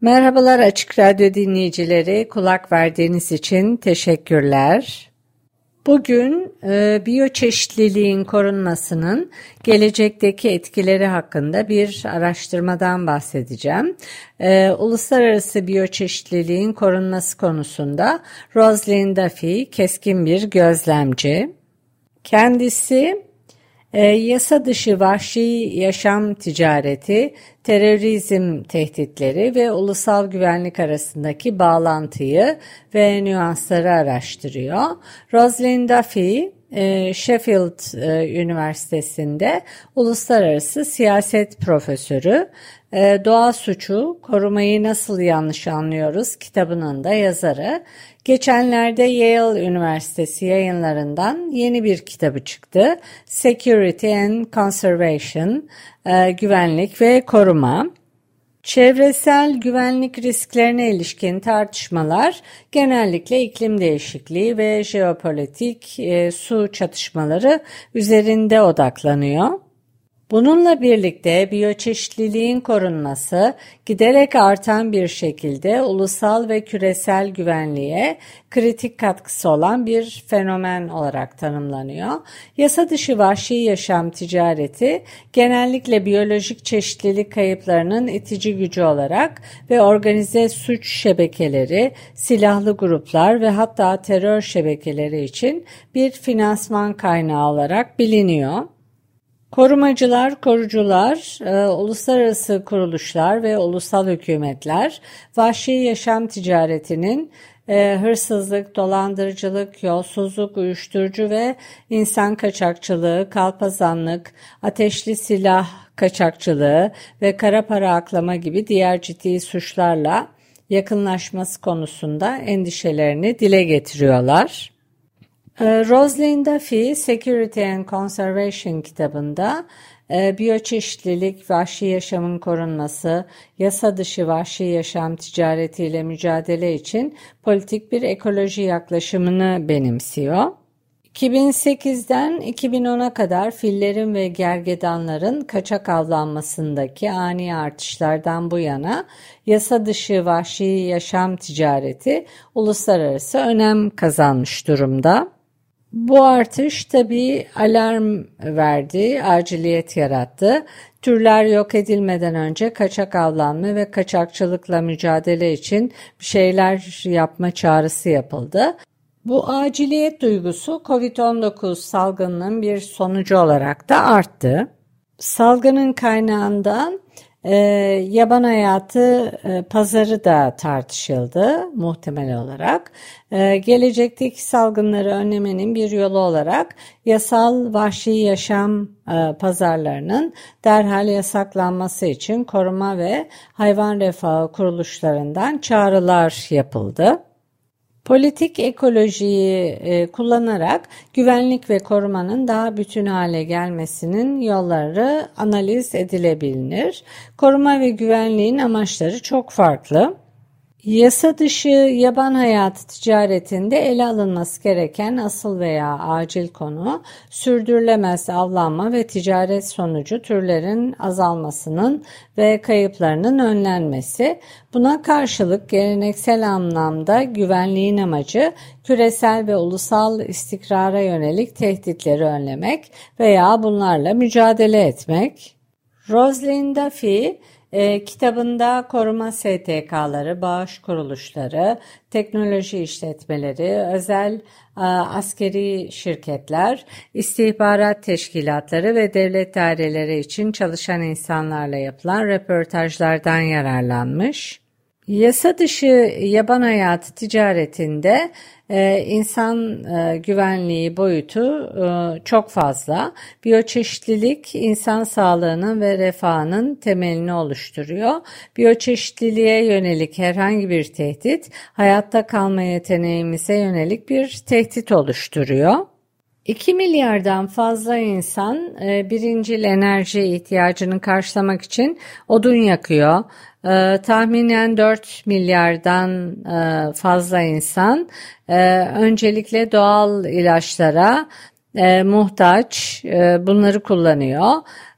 Merhabalar Açık Radyo dinleyicileri, kulak verdiğiniz için teşekkürler. Bugün e, biyoçeşitliliğin korunmasının gelecekteki etkileri hakkında bir araştırmadan bahsedeceğim. E, uluslararası biyoçeşitliliğin korunması konusunda Rosalind Duffy keskin bir gözlemci. Kendisi e, yasa dışı vahşi yaşam ticareti, terörizm tehditleri ve ulusal güvenlik arasındaki bağlantıyı ve nüansları araştırıyor. Rosalind Duffy, e, Sheffield e, Üniversitesi'nde uluslararası siyaset profesörü, e, doğa suçu, korumayı nasıl yanlış anlıyoruz kitabının da yazarı. Geçenlerde Yale Üniversitesi yayınlarından yeni bir kitabı çıktı. Security and Conservation, e, güvenlik ve koruma. Çevresel güvenlik risklerine ilişkin tartışmalar genellikle iklim değişikliği ve jeopolitik e, su çatışmaları üzerinde odaklanıyor. Bununla birlikte biyoçeşitliliğin korunması giderek artan bir şekilde ulusal ve küresel güvenliğe kritik katkısı olan bir fenomen olarak tanımlanıyor. Yasa dışı vahşi yaşam ticareti genellikle biyolojik çeşitlilik kayıplarının itici gücü olarak ve organize suç şebekeleri, silahlı gruplar ve hatta terör şebekeleri için bir finansman kaynağı olarak biliniyor. Korumacılar, korucular, e, uluslararası kuruluşlar ve ulusal hükümetler vahşi yaşam ticaretinin e, hırsızlık, dolandırıcılık, yolsuzluk, uyuşturucu ve insan kaçakçılığı, kalpazanlık, ateşli silah kaçakçılığı ve kara para aklama gibi diğer ciddi suçlarla yakınlaşması konusunda endişelerini dile getiriyorlar. Ee, Rosalind Duffy Security and Conservation kitabında e, biyoçeşitlilik, vahşi yaşamın korunması, yasa dışı vahşi yaşam ticaretiyle mücadele için politik bir ekoloji yaklaşımını benimsiyor. 2008'den 2010'a kadar fillerin ve gergedanların kaçak avlanmasındaki ani artışlardan bu yana yasa dışı vahşi yaşam ticareti uluslararası önem kazanmış durumda. Bu artış tabii alarm verdi, aciliyet yarattı. Türler yok edilmeden önce kaçak avlanma ve kaçakçılıkla mücadele için bir şeyler yapma çağrısı yapıldı. Bu aciliyet duygusu COVID-19 salgınının bir sonucu olarak da arttı. Salgının kaynağından e, yaban hayatı e, pazarı da tartışıldı muhtemel olarak. E, gelecekteki salgınları önlemenin bir yolu olarak yasal vahşi yaşam e, pazarlarının derhal yasaklanması için koruma ve hayvan refahı kuruluşlarından çağrılar yapıldı. Politik ekolojiyi e, kullanarak güvenlik ve korumanın daha bütün hale gelmesinin yolları analiz edilebilir. Koruma ve güvenliğin amaçları çok farklı. Yasa dışı yaban hayatı ticaretinde ele alınması gereken asıl veya acil konu sürdürülemez avlanma ve ticaret sonucu türlerin azalmasının ve kayıplarının önlenmesi. Buna karşılık geleneksel anlamda güvenliğin amacı küresel ve ulusal istikrara yönelik tehditleri önlemek veya bunlarla mücadele etmek. Rosalind Duffy e, kitabında koruma STK'ları, bağış kuruluşları, teknoloji işletmeleri, özel e, askeri şirketler, istihbarat teşkilatları ve devlet daireleri için çalışan insanlarla yapılan röportajlardan yararlanmış. Yasa dışı yaban hayatı ticaretinde e, insan e, güvenliği boyutu e, çok fazla. Biyoçeşitlilik insan sağlığının ve refahının temelini oluşturuyor. Biyoçeşitliliğe yönelik herhangi bir tehdit hayatta kalma yeteneğimize yönelik bir tehdit oluşturuyor. 2 milyardan fazla insan e, birincil enerji ihtiyacını karşılamak için odun yakıyor. E, tahminen 4 milyardan e, fazla insan e, öncelikle doğal ilaçlara e, muhtaç e, bunları kullanıyor.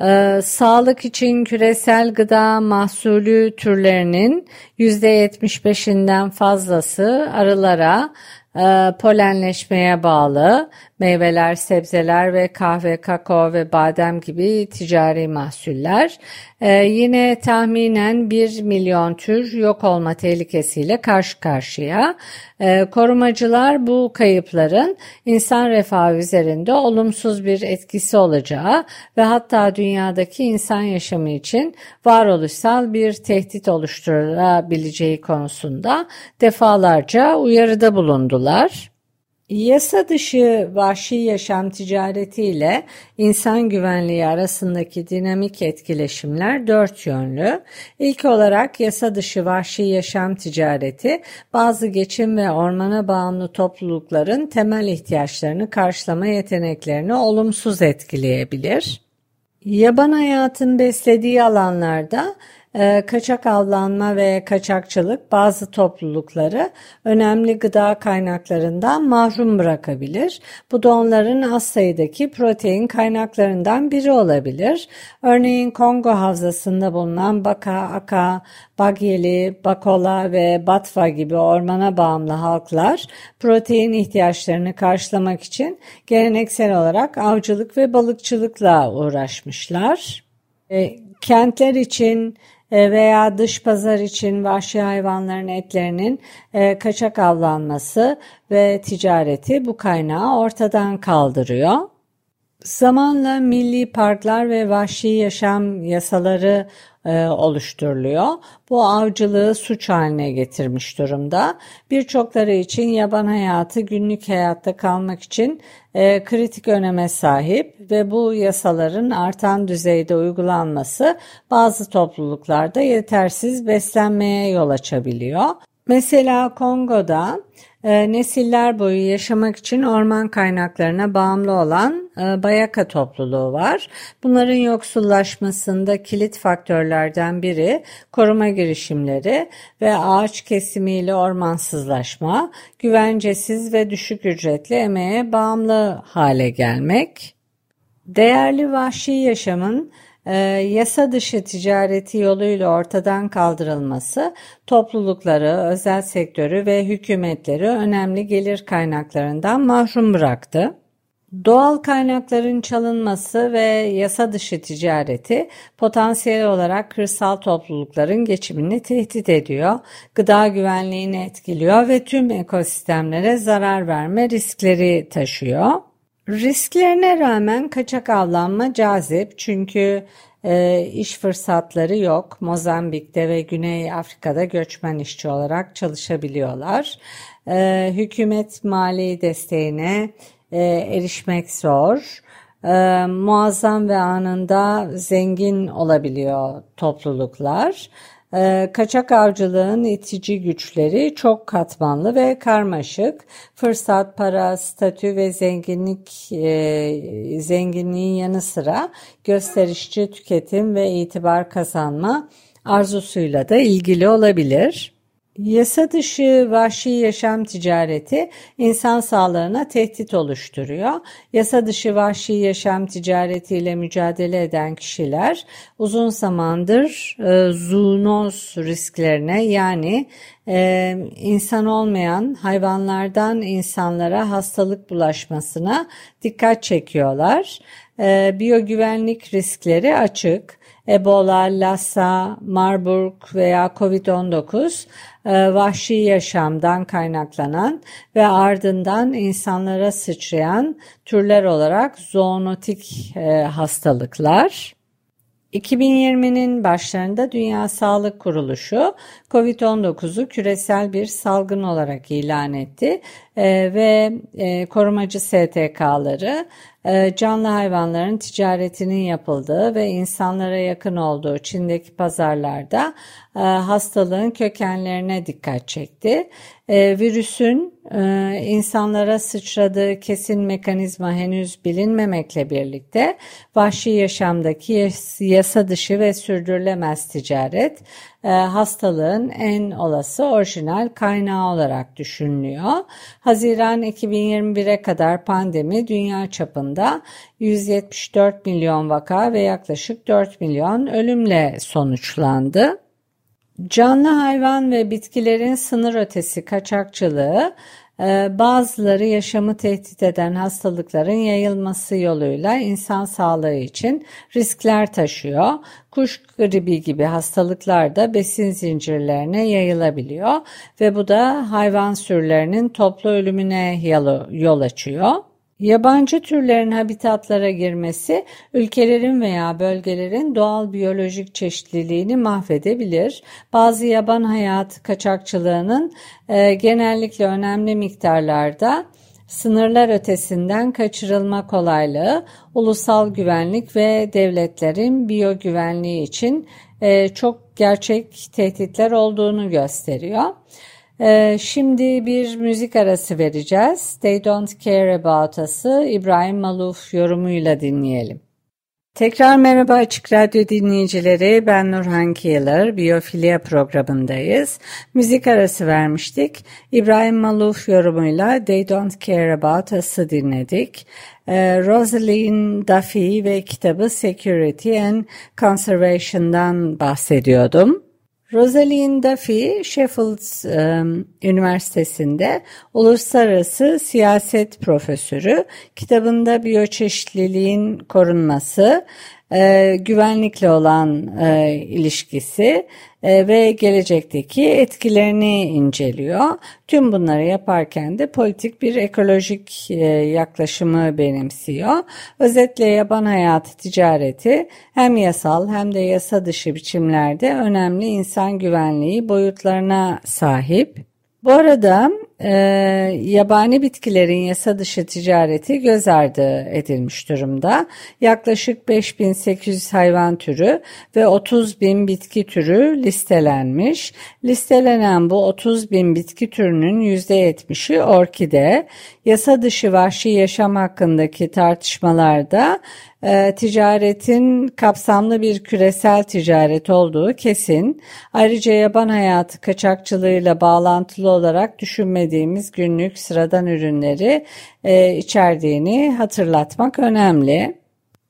Ee, sağlık için küresel gıda mahsulü türlerinin %75'inden fazlası arılara, e, polenleşmeye bağlı meyveler, sebzeler ve kahve, kakao ve badem gibi ticari mahsuller. Ee, yine tahminen 1 milyon tür yok olma tehlikesiyle karşı karşıya. Ee, korumacılar bu kayıpların insan refahı üzerinde olumsuz bir etkisi olacağı ve hatta dünyadaki insan yaşamı için varoluşsal bir tehdit oluşturabileceği konusunda defalarca uyarıda bulundular. Yasa dışı vahşi yaşam ticareti ile insan güvenliği arasındaki dinamik etkileşimler dört yönlü. İlk olarak yasa dışı vahşi yaşam ticareti bazı geçim ve ormana bağımlı toplulukların temel ihtiyaçlarını karşılama yeteneklerini olumsuz etkileyebilir. Yaban hayatın beslediği alanlarda kaçak avlanma ve kaçakçılık bazı toplulukları önemli gıda kaynaklarından mahrum bırakabilir. Bu da onların az sayıdaki protein kaynaklarından biri olabilir. Örneğin Kongo havzasında bulunan Baka, Aka, Bagyeli, Bakola ve Batva gibi ormana bağımlı halklar protein ihtiyaçlarını karşılamak için geleneksel olarak avcılık ve balıkçılıkla uğraşmışlar. E, kentler için veya dış pazar için vahşi hayvanların etlerinin e, kaçak avlanması ve ticareti bu kaynağı ortadan kaldırıyor. Zamanla milli parklar ve vahşi yaşam yasaları e, oluşturuluyor. Bu avcılığı suç haline getirmiş durumda. Birçokları için yaban hayatı günlük hayatta kalmak için e, kritik öneme sahip ve bu yasaların artan düzeyde uygulanması bazı topluluklarda yetersiz beslenmeye yol açabiliyor. Mesela Kongo'da e, nesiller boyu yaşamak için orman kaynaklarına bağımlı olan e, Bayaka topluluğu var. Bunların yoksullaşmasında kilit faktörlerden biri koruma girişimleri ve ağaç kesimiyle ormansızlaşma, güvencesiz ve düşük ücretli emeğe bağımlı hale gelmek. Değerli vahşi yaşamın e, yasa dışı ticareti yoluyla ortadan kaldırılması toplulukları, özel sektörü ve hükümetleri önemli gelir kaynaklarından mahrum bıraktı. Doğal kaynakların çalınması ve yasa dışı ticareti potansiyel olarak kırsal toplulukların geçimini tehdit ediyor, gıda güvenliğini etkiliyor ve tüm ekosistemlere zarar verme riskleri taşıyor. Risklerine rağmen kaçak avlanma cazip çünkü e, iş fırsatları yok. Mozambik'te ve Güney Afrika'da göçmen işçi olarak çalışabiliyorlar. E, hükümet mali desteğine e, erişmek zor. E, muazzam ve anında zengin olabiliyor topluluklar. Ee, kaçak avcılığın itici güçleri çok katmanlı ve karmaşık. Fırsat, para, statü ve zenginlik e, zenginliğin yanı sıra gösterişçi tüketim ve itibar kazanma arzusuyla da ilgili olabilir. Yasa dışı vahşi yaşam ticareti insan sağlığına tehdit oluşturuyor. Yasa dışı vahşi yaşam ticaretiyle mücadele eden kişiler uzun zamandır e, zoonoz risklerine yani e, insan olmayan hayvanlardan insanlara hastalık bulaşmasına dikkat çekiyorlar. E, biyogüvenlik riskleri açık. Ebola, Lassa, Marburg veya COVID-19 e, vahşi yaşamdan kaynaklanan ve ardından insanlara sıçrayan türler olarak zoonotik e, hastalıklar. 2020'nin başlarında Dünya Sağlık Kuruluşu COVID-19'u küresel bir salgın olarak ilan etti ve e, korumacı STK'ları e, canlı hayvanların ticaretinin yapıldığı ve insanlara yakın olduğu Çin'deki pazarlarda e, hastalığın kökenlerine dikkat çekti. Virüsün insanlara sıçradığı kesin mekanizma henüz bilinmemekle birlikte vahşi yaşamdaki yasa dışı ve sürdürülemez ticaret hastalığın en olası orijinal kaynağı olarak düşünülüyor. Haziran 2021'e kadar pandemi dünya çapında 174 milyon vaka ve yaklaşık 4 milyon ölümle sonuçlandı. Canlı hayvan ve bitkilerin sınır ötesi kaçakçılığı bazıları yaşamı tehdit eden hastalıkların yayılması yoluyla insan sağlığı için riskler taşıyor. Kuş gribi gibi hastalıklar da besin zincirlerine yayılabiliyor ve bu da hayvan sürülerinin toplu ölümüne yol açıyor. Yabancı türlerin habitatlara girmesi ülkelerin veya bölgelerin doğal biyolojik çeşitliliğini mahvedebilir. Bazı yaban hayatı kaçakçılığının e, genellikle önemli miktarlarda sınırlar ötesinden kaçırılma kolaylığı, ulusal güvenlik ve devletlerin biyogüvenliği için e, çok gerçek tehditler olduğunu gösteriyor. Ee, şimdi bir müzik arası vereceğiz. They Don't Care About Us'ı İbrahim Maluf yorumuyla dinleyelim. Tekrar merhaba Açık Radyo dinleyicileri. Ben Nurhan Kiyılar. Biyofilya programındayız. Müzik arası vermiştik. İbrahim Maluf yorumuyla They Don't Care About Us'ı dinledik. Ee, Rosalind Duffy ve kitabı Security and Conservation'dan bahsediyordum. Rosalind Duffy, Sheffield um, Üniversitesi'nde uluslararası siyaset profesörü. Kitabında biyoçeşitliliğin korunması, e, güvenlikle olan e, ilişkisi e, ve gelecekteki etkilerini inceliyor. Tüm bunları yaparken de politik bir ekolojik e, yaklaşımı benimsiyor. Özetle yaban hayatı ticareti hem yasal hem de yasa dışı biçimlerde önemli insan güvenliği boyutlarına sahip. Bu arada e, yabani bitkilerin yasa dışı ticareti göz ardı edilmiş durumda. Yaklaşık 5800 hayvan türü ve 30 bin bitki türü listelenmiş. Listelenen bu 30 bin bitki türünün %70'i orkide. Yasa dışı vahşi yaşam hakkındaki tartışmalarda e, ticaretin kapsamlı bir küresel ticaret olduğu kesin. Ayrıca yaban hayatı kaçakçılığıyla bağlantılı olarak düşünmediğimiz günlük sıradan ürünleri e, içerdiğini hatırlatmak önemli.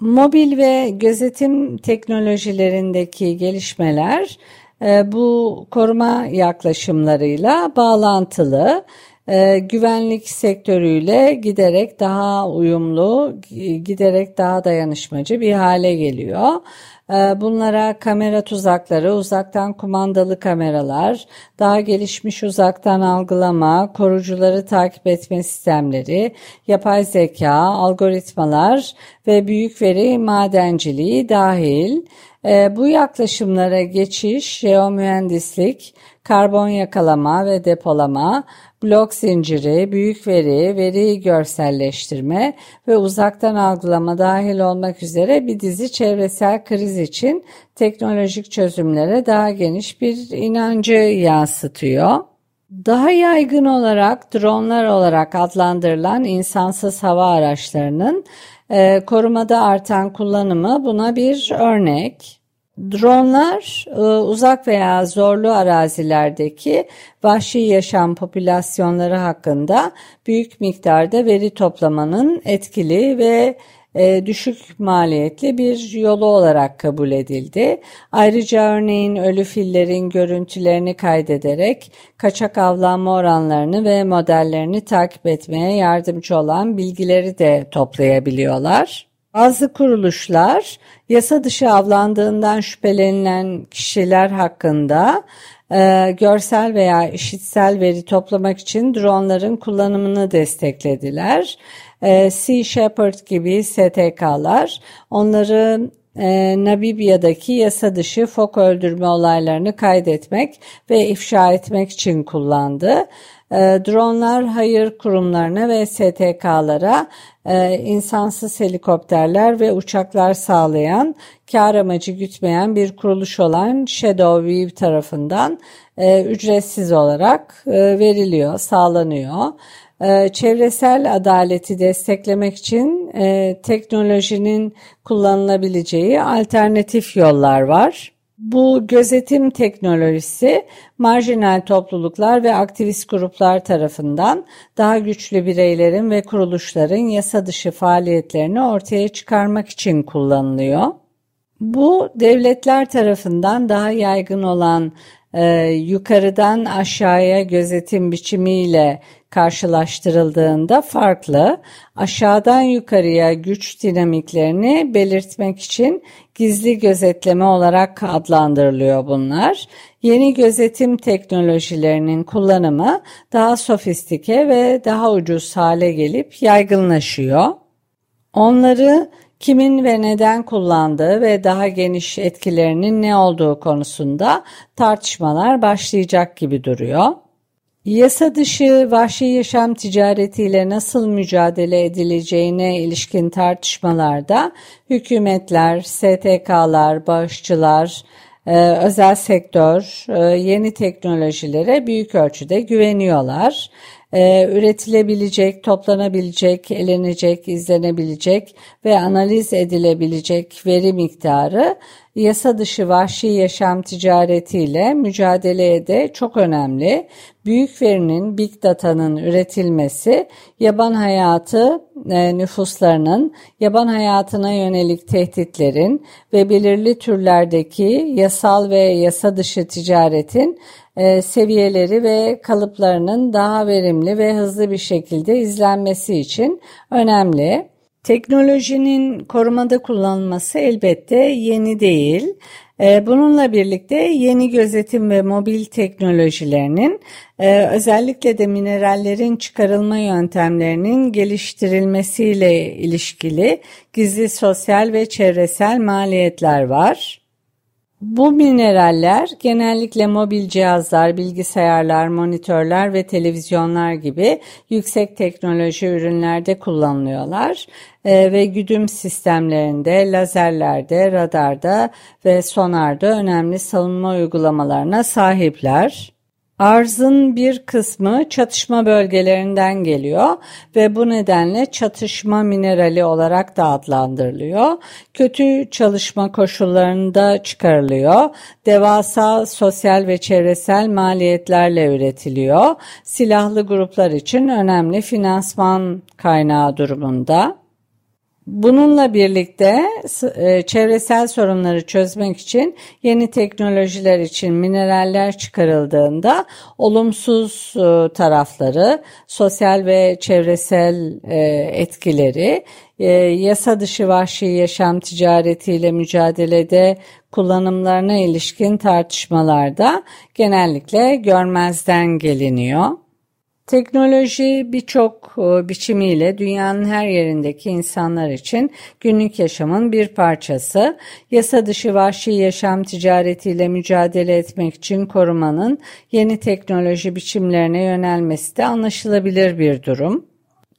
Mobil ve gözetim teknolojilerindeki gelişmeler e, bu koruma yaklaşımlarıyla bağlantılı e, güvenlik sektörüyle giderek daha uyumlu, giderek daha dayanışmacı bir hale geliyor. E, bunlara kamera tuzakları, uzaktan kumandalı kameralar, daha gelişmiş uzaktan algılama, korucuları takip etme sistemleri, yapay zeka, algoritmalar ve büyük veri madenciliği dahil. E, bu yaklaşımlara geçiş, jeomühendislik, karbon yakalama ve depolama, blok zinciri, büyük veri, veriyi görselleştirme ve uzaktan algılama dahil olmak üzere bir dizi çevresel kriz için teknolojik çözümlere daha geniş bir inancı yansıtıyor. Daha yaygın olarak dronlar olarak adlandırılan insansız hava araçlarının e, korumada artan kullanımı buna bir örnek. Dronlar e, uzak veya zorlu arazilerdeki vahşi yaşam popülasyonları hakkında büyük miktarda veri toplamanın etkili ve e, düşük maliyetli bir yolu olarak kabul edildi. Ayrıca örneğin ölü fillerin görüntülerini kaydederek kaçak avlanma oranlarını ve modellerini takip etmeye yardımcı olan bilgileri de toplayabiliyorlar. Bazı kuruluşlar yasa dışı avlandığından şüphelenilen kişiler hakkında e, görsel veya işitsel veri toplamak için dronların kullanımını desteklediler. E, sea Shepherd gibi STK'lar onları e, Namibya'daki yasa dışı fok öldürme olaylarını kaydetmek ve ifşa etmek için kullandı. E, dronlar hayır kurumlarına ve STK'lara e, insansız helikopterler ve uçaklar sağlayan, kar amacı gütmeyen bir kuruluş olan Shadow View tarafından e, ücretsiz olarak e, veriliyor, sağlanıyor. E, çevresel adaleti desteklemek için e, teknolojinin kullanılabileceği alternatif yollar var. Bu gözetim teknolojisi marjinal topluluklar ve aktivist gruplar tarafından daha güçlü bireylerin ve kuruluşların yasa dışı faaliyetlerini ortaya çıkarmak için kullanılıyor. Bu devletler tarafından daha yaygın olan e, yukarıdan aşağıya gözetim biçimiyle karşılaştırıldığında farklı, aşağıdan yukarıya güç dinamiklerini belirtmek için gizli gözetleme olarak adlandırılıyor bunlar. Yeni gözetim teknolojilerinin kullanımı daha sofistike ve daha ucuz hale gelip yaygınlaşıyor. Onları kimin ve neden kullandığı ve daha geniş etkilerinin ne olduğu konusunda tartışmalar başlayacak gibi duruyor. Yasa dışı vahşi yaşam ticaretiyle nasıl mücadele edileceğine ilişkin tartışmalarda hükümetler, STK'lar, bağışçılar, e, özel sektör e, yeni teknolojilere büyük ölçüde güveniyorlar e, üretilebilecek, toplanabilecek, elenecek, izlenebilecek ve analiz edilebilecek veri miktarı yasa dışı vahşi yaşam ticaretiyle mücadeleye de çok önemli. Büyük verinin, big data'nın üretilmesi, yaban hayatı e, nüfuslarının, yaban hayatına yönelik tehditlerin ve belirli türlerdeki yasal ve yasa dışı ticaretin e, seviyeleri ve kalıplarının daha verimli ve hızlı bir şekilde izlenmesi için önemli. Teknolojinin korumada kullanılması elbette yeni değil. E, bununla birlikte yeni gözetim ve mobil teknolojilerinin e, özellikle de minerallerin çıkarılma yöntemlerinin geliştirilmesiyle ilişkili gizli sosyal ve çevresel maliyetler var. Bu mineraller genellikle mobil cihazlar, bilgisayarlar, monitörler ve televizyonlar gibi yüksek teknoloji ürünlerde kullanılıyorlar e, ve güdüm sistemlerinde, lazerlerde, radarda ve sonarda önemli savunma uygulamalarına sahipler. Arzın bir kısmı çatışma bölgelerinden geliyor ve bu nedenle çatışma minerali olarak da adlandırılıyor. Kötü çalışma koşullarında çıkarılıyor. Devasa sosyal ve çevresel maliyetlerle üretiliyor. Silahlı gruplar için önemli finansman kaynağı durumunda. Bununla birlikte e, çevresel sorunları çözmek için yeni teknolojiler için mineraller çıkarıldığında olumsuz e, tarafları, sosyal ve çevresel e, etkileri, yasa dışı vahşi yaşam ticaretiyle mücadelede kullanımlarına ilişkin tartışmalarda genellikle görmezden geliniyor. Teknoloji birçok e, biçimiyle dünyanın her yerindeki insanlar için günlük yaşamın bir parçası. Yasa dışı vahşi yaşam ticaretiyle mücadele etmek için korumanın yeni teknoloji biçimlerine yönelmesi de anlaşılabilir bir durum.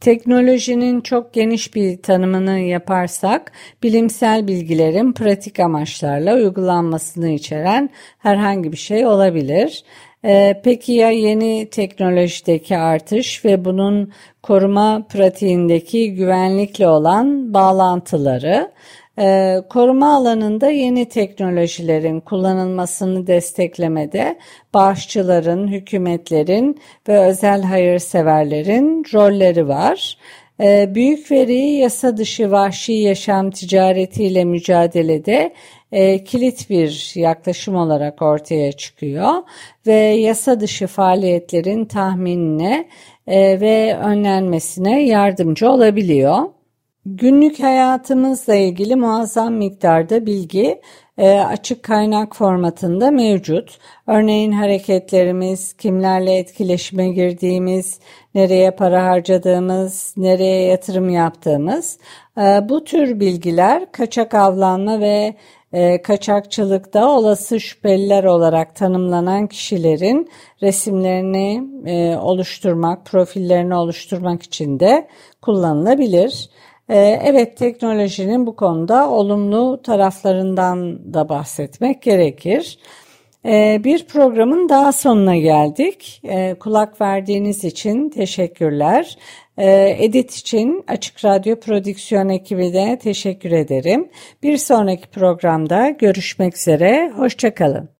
Teknolojinin çok geniş bir tanımını yaparsak, bilimsel bilgilerin pratik amaçlarla uygulanmasını içeren herhangi bir şey olabilir. Ee, peki ya yeni teknolojideki artış ve bunun koruma pratiğindeki güvenlikle olan bağlantıları? Ee, koruma alanında yeni teknolojilerin kullanılmasını desteklemede bağışçıların, hükümetlerin ve özel hayırseverlerin rolleri var. Ee, büyük veri yasa dışı vahşi yaşam ticaretiyle mücadelede e, kilit bir yaklaşım olarak ortaya çıkıyor ve yasa dışı faaliyetlerin tahminine e, ve önlenmesine yardımcı olabiliyor. Günlük hayatımızla ilgili muazzam miktarda bilgi e, açık kaynak formatında mevcut. Örneğin hareketlerimiz, kimlerle etkileşime girdiğimiz, nereye para harcadığımız, nereye yatırım yaptığımız e, bu tür bilgiler kaçak avlanma ve e, kaçakçılıkta olası şüpheliler olarak tanımlanan kişilerin resimlerini oluşturmak, profillerini oluşturmak için de kullanılabilir. E, evet teknolojinin bu konuda olumlu taraflarından da bahsetmek gerekir. E, bir programın daha sonuna geldik. E, kulak verdiğiniz için teşekkürler. Edit için Açık Radyo Prodüksiyon ekibine teşekkür ederim. Bir sonraki programda görüşmek üzere. Hoşçakalın.